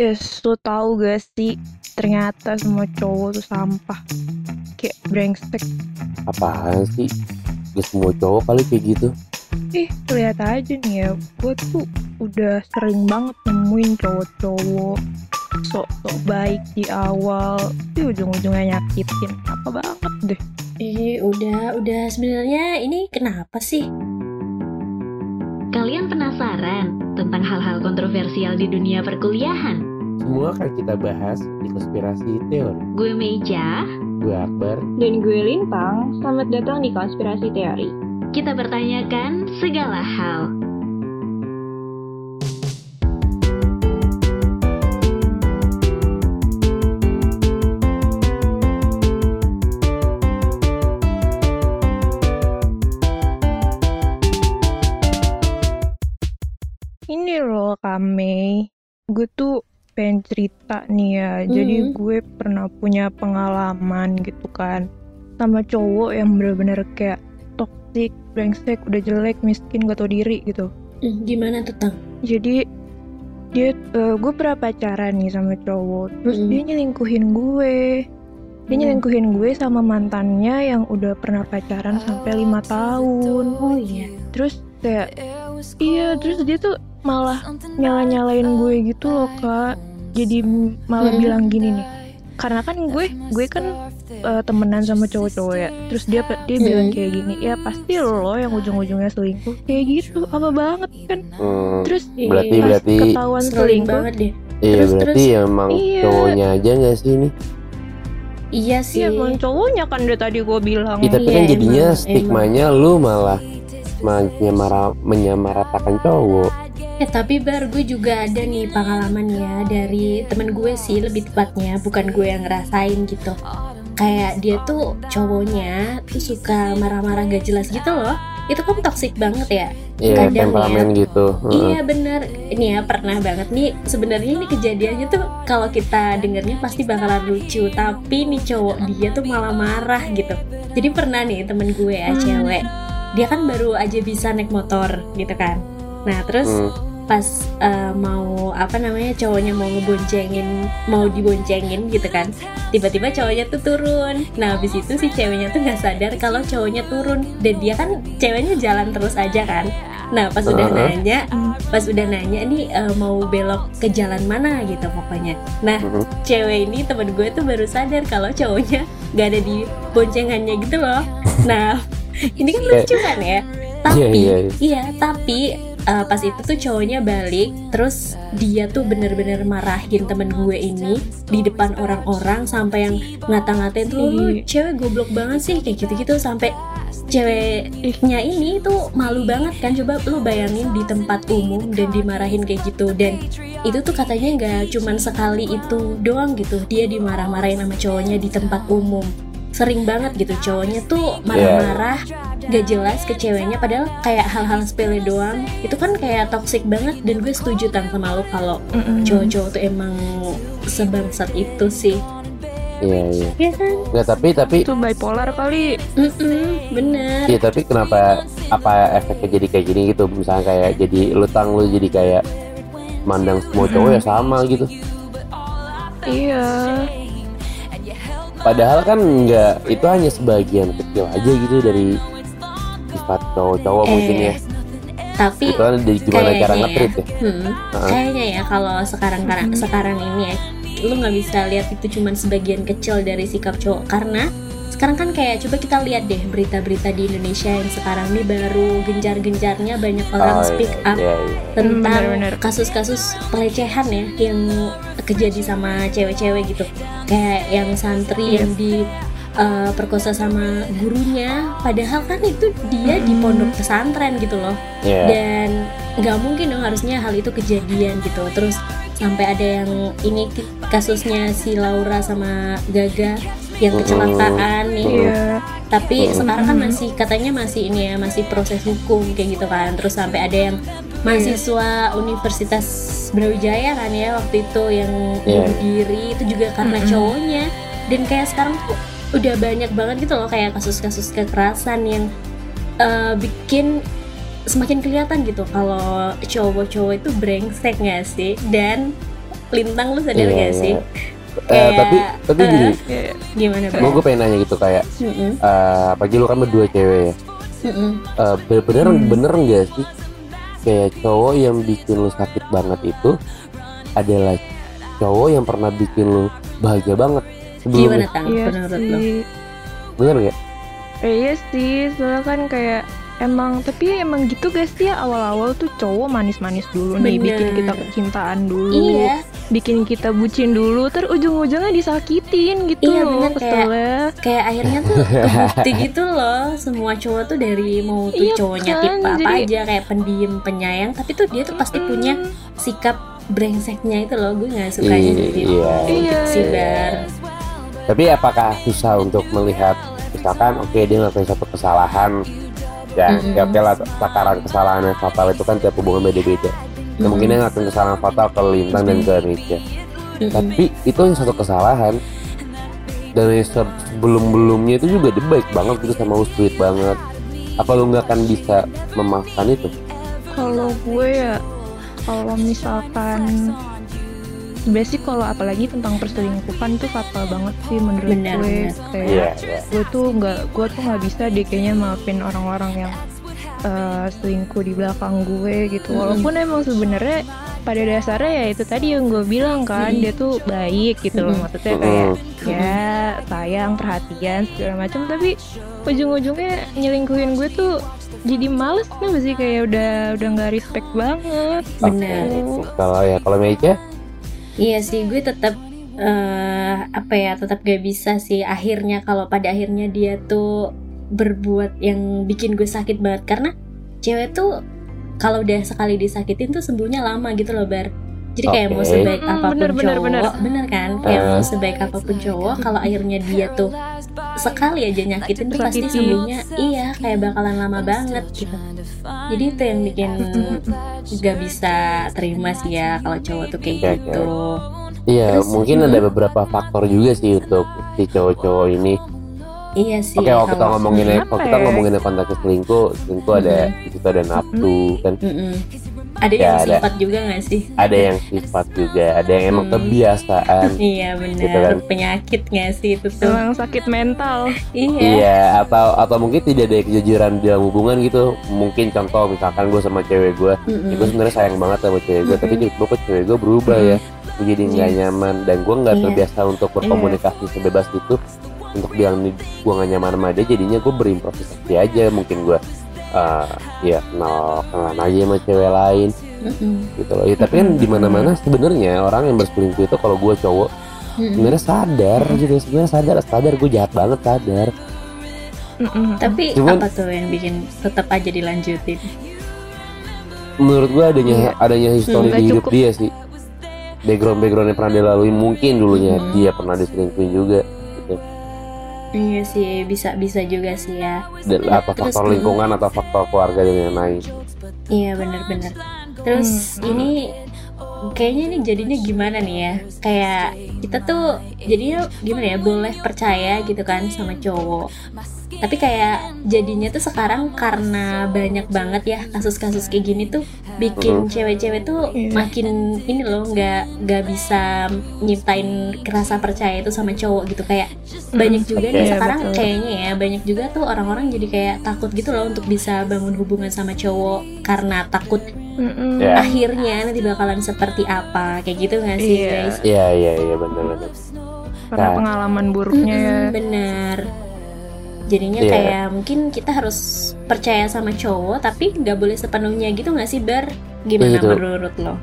Yes, lo tau gak sih ternyata semua cowok tuh sampah kayak brengsek Apaan sih? Gak semua cowok kali kayak gitu. ih lihat aja nih ya gue tuh udah sering banget nemuin cowok-cowok sok-sok baik di awal tapi ujung-ujungnya nyakitin apa banget deh Eh, udah, udah. Sebenarnya ini kenapa sih? Kalian penasaran tentang hal-hal kontroversial di dunia perkuliahan? Semua akan kita bahas di konspirasi teori. Gue Meja, Gue Akbar. Dan gue Lintang, selamat datang di Konspirasi Teori. kita pertanyakan segala hal. Pengen cerita nih ya jadi gue pernah punya pengalaman gitu kan sama cowok yang bener-bener kayak toxic brengsek udah jelek miskin gak tau diri gitu Hmm, gimana tuh, Tang? jadi dia eh, gue pernah pacaran nih sama cowok terus Mm-mm. dia nyelingkuhin gue dia Mm. nyelingkuhin gue sama mantannya yang udah pernah pacaran sampai lima tahun Oh iya. terus kayak iya terus dia tuh malah nyala nyalain gue gitu loh kak jadi malah Hmm. bilang gini nih karena kan gue gue kan eh, temenan sama cowok-cowok ya terus dia dia bilang Hmm. kayak gini ya pasti lo yang ujung-ujungnya selingkuh kayak gitu apa banget kan Hmm, terus berarti pas berarti ketahuan Seling selingkuh banget deh. iya terus, berarti terus. emang Iya. cowoknya aja gak sih ini? Iya sih. Iya, emang cowoknya kan dari tadi gue bilang. Ya, tapi Iya, kan jadinya emang, stigmanya lu malah menyamara, menyamaratakan cowok. Eh tapi Bar, gue juga ada nih pengalaman ya dari temen gue sih lebih tepatnya, bukan gue yang ngerasain gitu. Kayak dia tuh cowoknya tuh suka marah-marah gak jelas gitu loh. Itu kan toxic banget ya. Iya, Kadang temperamen gitu. Heeh. Iya bener Ini ya pernah banget nih Sebenarnya ini kejadiannya tuh Kalau kita dengernya pasti bakalan lucu Tapi nih cowok dia tuh malah marah gitu Jadi pernah nih temen gue ya Hmm. cewek Dia kan baru aja bisa naik motor gitu kan Nah terus Hmm. Pas eh, mau apa namanya cowoknya mau ngeboncengin mau diboncengin gitu kan tiba-tiba cowoknya tuh turun. Nah habis itu si ceweknya tuh nggak sadar kalau cowoknya turun. Dan dia kan ceweknya jalan terus aja kan. Nah pas udah Uh-huh. nanya Hmm. pas udah nanya nih eh, mau belok ke jalan mana gitu pokoknya. Nah Mhm. cewek ini temen gue tuh baru sadar kalau cowoknya nggak ada di boncengannya gitu loh. Nah ini kan lucu kan ya? Tapi Iya, iya, iya tapi uh, pas itu tuh cowoknya balik terus dia tuh bener-bener marahin temen gue ini di depan orang-orang sampai yang ngata-ngatain tuh "Lu Ih. cewek goblok banget sih kayak gitu-gitu sampai ceweknya ini tuh malu banget kan coba lu bayangin di tempat umum dan dimarahin kayak gitu dan itu tuh katanya nggak cuman sekali itu doang gitu dia dimarah-marahin sama cowoknya di tempat umum sering banget gitu. Cowoknya tuh marah-marah gak jelas ke ceweknya padahal kayak hal-hal sepele doang. Itu kan kayak toxic banget dan gue setuju tang sama lo kalau Mm-mm. cowok-cowok tuh emang sebangsat itu sih. Iya, iya. ya kan? Nggak, tapi tapi itu bipolar kali. Mm-mm, bener. Iya tapi kenapa apa efeknya jadi kayak gini gitu? Misalnya kayak jadi lu tang lu jadi kayak mandang semua cowok ya sama gitu. Iya. Padahal kan nggak itu hanya sebagian kecil aja gitu dari sifat cowok-cowok mungkin ya tapi itu kan dari gimana cara ngetrit ya Hmm, Heeh. kayaknya ya kalau sekarang Hmm. sekarang ini ya lu nggak bisa lihat itu cuman sebagian kecil dari sikap cowok karena sekarang kan kayak coba kita lihat deh berita-berita di Indonesia yang sekarang ini baru gencar-gencarnya banyak orang Oh, speak iya, up iya, iya. tentang bener-bener. kasus-kasus pelecehan ya yang kejadi sama cewek-cewek gitu kayak yang santri Iya. yang di uh, perkosa sama gurunya. Padahal kan itu dia di pondok pesantren gitu loh. Iya. dan nggak mungkin dong harusnya hal itu kejadian gitu. Terus sampai ada yang ini kasusnya si Laura sama Gaga yang kecelakaan nih. Iya. tapi sekarang kan masih katanya masih ini ya masih proses hukum kayak gitu kan. Terus sampai ada yang mahasiswa Universitas Brawijaya kan ya waktu itu yang Iya. bunuh diri itu juga karena Mm-mm. cowoknya dan kayak sekarang tuh udah banyak banget gitu loh kayak kasus-kasus kekerasan yang eh, bikin semakin kelihatan gitu kalau cowok-cowok itu brengsek nggak sih dan lintang lu sadar Iya, gak iya. sih Eh, Kayak, tapi tapi gini Iya. gimana gue bang gue pengen nanya gitu kayak Mm-mm, eh apalagi lu kan berdua cewek ya mm-mm. Eh, be- bener Hmm. bener nggak sih kayak cowok yang bikin lu sakit banget itu adalah cowok yang pernah bikin lu bahagia banget gimana sebelumnya tang? Iya menurut lo sih. bener nggak? Eh, iya sih, soalnya kan kayak emang tapi emang gitu guys ya awal-awal tuh cowok manis-manis dulu nih Bener. bikin kita kecintaan dulu iya bikin kita bucin dulu ter ujung-ujungnya disakitin gitu Iya, loh bener, kayak- kayak akhirnya tuh kebukti gitu loh semua cowok tuh dari mau tuh Iya cowoknya kan, tipe apa jadi- aja kayak pendiam penyayang tapi tuh dia tuh pasti punya Hmm, sikap brengseknya itu loh gue nggak sukanya Iya, gitu iya. Iya. bar tapi apakah susah untuk melihat misalkan oke dia ngelakuin satu kesalahan ya Mm-mm. ya oke lah takaran kesalahan yang fatal itu kan tiap hubungan beda-beda. Ya, mungkin ngelakuin kesalahan fatal ke Lintang dan ke Nietzsche Mm-mm. tapi itu yang satu kesalahan. Dari sebelum-belumnya itu juga dia baik banget gitu sama lu sweet banget. Apa lu nggak akan bisa memaafkan itu? Kalau gue ya kalau misalkan sebenarnya sih kalau apalagi tentang perselingkuhan tuh fatal banget sih menurut gue. kayak iya iya. gue tuh nggak gue tuh nggak bisa deh kayaknya maafin orang-orang yang eh, selingkuh di belakang gue gitu. Walaupun emang sebenarnya pada dasarnya ya itu tadi yang gue bilang kan Mm-mm. dia tuh baik gitu loh. Maksudnya kayak Mm-mm. ya sayang perhatian segala macam tapi ujung-ujungnya nyelingkuhin gue tuh jadi males kenapa sih? Kayak udah udah nggak respect banget Benar. gitu. kalau ya kalau Meja Iya sih, gue tetap eh apa ya, tetap gak bisa sih akhirnya kalau pada akhirnya dia tuh berbuat yang bikin gue sakit banget karena cewek tuh kalau udah sekali disakitin tuh sembuhnya lama gitu loh bar. Jadi kayak mau Oke. sebaik apa pun bener, bener, cowok, bener. bener kan? Kayak Eh. mau sebaik apa pun cowok, kalau akhirnya dia tuh sekali aja nyakitin tuh pasti sembuhnya iya kayak bakalan lama banget gitu. Jadi itu yang bikin gak bisa terima sih ya kalau cowok tuh kayak Oke, oke. gitu. iya Terus, mungkin mm. ada beberapa faktor juga sih untuk si cowok-cowok ini Iya sih. Oke, kalau kita ngomongin kalau kita ya? ngomongin kontak selingkuh, selingkuh ada di situ ada nafsu kan, Mm-mm. Ada Ya, yang ada. sifat juga gak sih? ada yang sifat juga, ada yang emang Hmm. kebiasaan. Iya benar. Gitu kan. Penyakit gak sih itu tuh? emang sakit mental Iya. Iya, atau atau mungkin tidak ada kejujuran di dalam hubungan gitu. Mungkin contoh misalkan gue sama cewek gue, Mm-mm. ya gue sebenarnya sayang banget sama cewek gue, tapi tiba-tiba kok cewek gue berubah ya, gue jadi nggak Iya. nyaman dan gue nggak Iya. terbiasa untuk berkomunikasi sebebas itu untuk bilang nih gue gak nyaman sama dia, jadinya gue berimprovisasi aja mungkin gue eh ya kenal kenalan aja sama cewek lain Mm-mm. gitu loh. Ya, tapi kan di mana-mana sebenarnya orang yang berselingkuh itu kalau gue cowok Mm-mm. sebenarnya sadar gitu sebenarnya sadar sadar gue jahat banget sadar Mm-mm. Tapi Cuman- apa tuh yang bikin tetap aja dilanjutin? menurut gue adanya Iya. adanya histori di hidup cukup. dia sih background background yang pernah dia lalui mungkin dulunya Hmm. dia pernah diselingkuhin juga. Iya sih bisa bisa juga sih ya. Dan Nah, atau terus, faktor lingkungan atau faktor keluarga yang lain Iya benar-benar. Terus Hmm. ini kayaknya ini jadinya gimana nih ya? Kayak kita tuh jadinya gimana ya? Boleh percaya gitu kan sama cowok. Tapi kayak jadinya tuh sekarang karena banyak banget ya kasus-kasus kayak gini tuh bikin cewek-cewek tuh Iya. makin ini loh nggak nggak bisa nyiptain rasa percaya itu sama cowok gitu kayak banyak juga nih Iya, sekarang betul. kayaknya ya banyak juga tuh orang-orang jadi kayak takut gitu loh untuk bisa bangun hubungan sama cowok karena takut Mm-mm. Ya. akhirnya nanti bakalan seperti apa kayak gitu nggak sih Iya. guys? iya iya iya benar benar karena Nah. pengalaman buruknya ya Mm-mm, bener. Jadinya Iya. kayak mungkin kita harus percaya sama cowok tapi nggak boleh sepenuhnya gitu nggak sih bar? Gimana Gitu. menurut lo?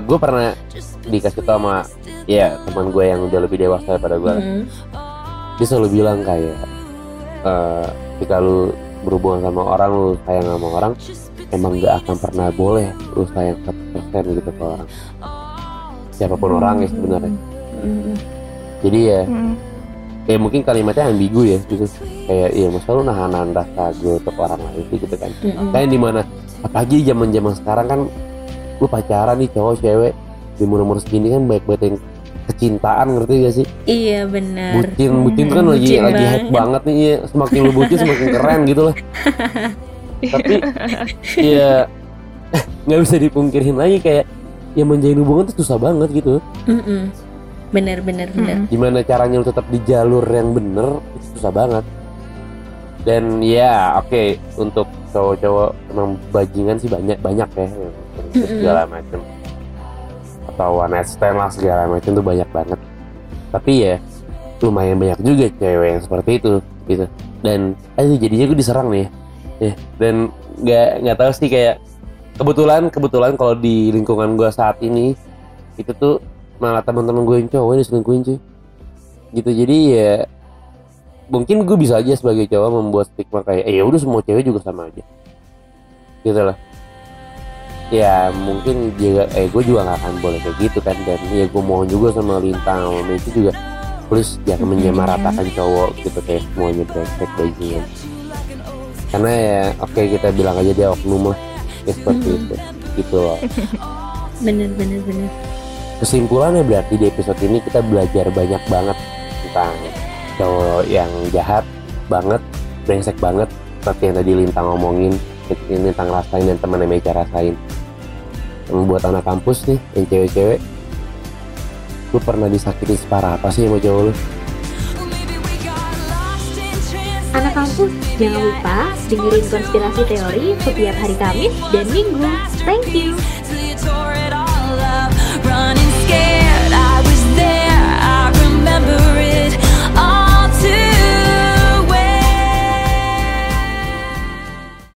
gue pernah dikasih tau sama ya teman gue yang udah lebih dewasa daripada gue Mm-mm. dia selalu bilang kayak eh ketika lu berhubungan sama orang lu sayang sama orang emang gak akan pernah boleh lu sayang 100% gitu ke orang siapa pun orang ya sebenarnya Mm-mm. jadi ya Mm. Ya mungkin kalimatnya ambigu ya gitu kayak iya masa lu nahan rasa gue untuk orang lain sih gitu kan Mm-mm. kayak di mana apalagi zaman zaman sekarang kan lu pacaran nih cowok cewek di umur umur segini kan baik baik yang kecintaan ngerti gak sih Iya benar. bucin bucin kan lagi Bucin lagi hype banget. nih iya. semakin lu bucin semakin keren gitu lah tapi ya nggak bisa dipungkirin lagi kayak yang menjalin hubungan tuh susah banget gitu Mm-mm. Bener bener bener. Mm. gimana caranya lu tetap di jalur yang bener itu susah banget. Dan ya oke untuk cowok-cowok emang bajingan sih banyak banyak ya. Yang Mm-mm. segala macam atau one night stand lah segala macam tuh banyak banget. Tapi ya lumayan banyak juga cewek yang seperti itu gitu. Dan aduh jadinya gue diserang nih. Ya dan nggak nggak tahu sih kayak kebetulan kebetulan kalau di lingkungan gue saat ini itu tuh malah teman-teman gue yang cowok diselingkuhin cuy. Gitu jadi ya mungkin gue bisa aja sebagai cowok membuat stigma kayak eh ya udah semua cewek juga sama aja. Gitu lah. Ya mungkin juga eh gue juga nggak akan boleh kayak gitu kan dan ya gue mohon juga sama Lintang sama Messi juga please jangan menyamaratakan cowok gitu kayak semuanya brengsek bajingan karena ya oke kita bilang aja dia oknum lah ya seperti itu. Gitu loh. Bener bener bener kesimpulannya berarti di episode ini kita belajar banyak banget tentang cowok yang jahat banget brengsek banget seperti yang tadi Lintang ngomongin yang Lintang rasain dan teman Meja rasain yang membuat anak kampus nih yang cewek-cewek lu pernah disakitin separah apa sih sama cowok lu Anak kampus, jangan lupa dengerin konspirasi teori setiap hari Kamis dan Minggu. Thank you.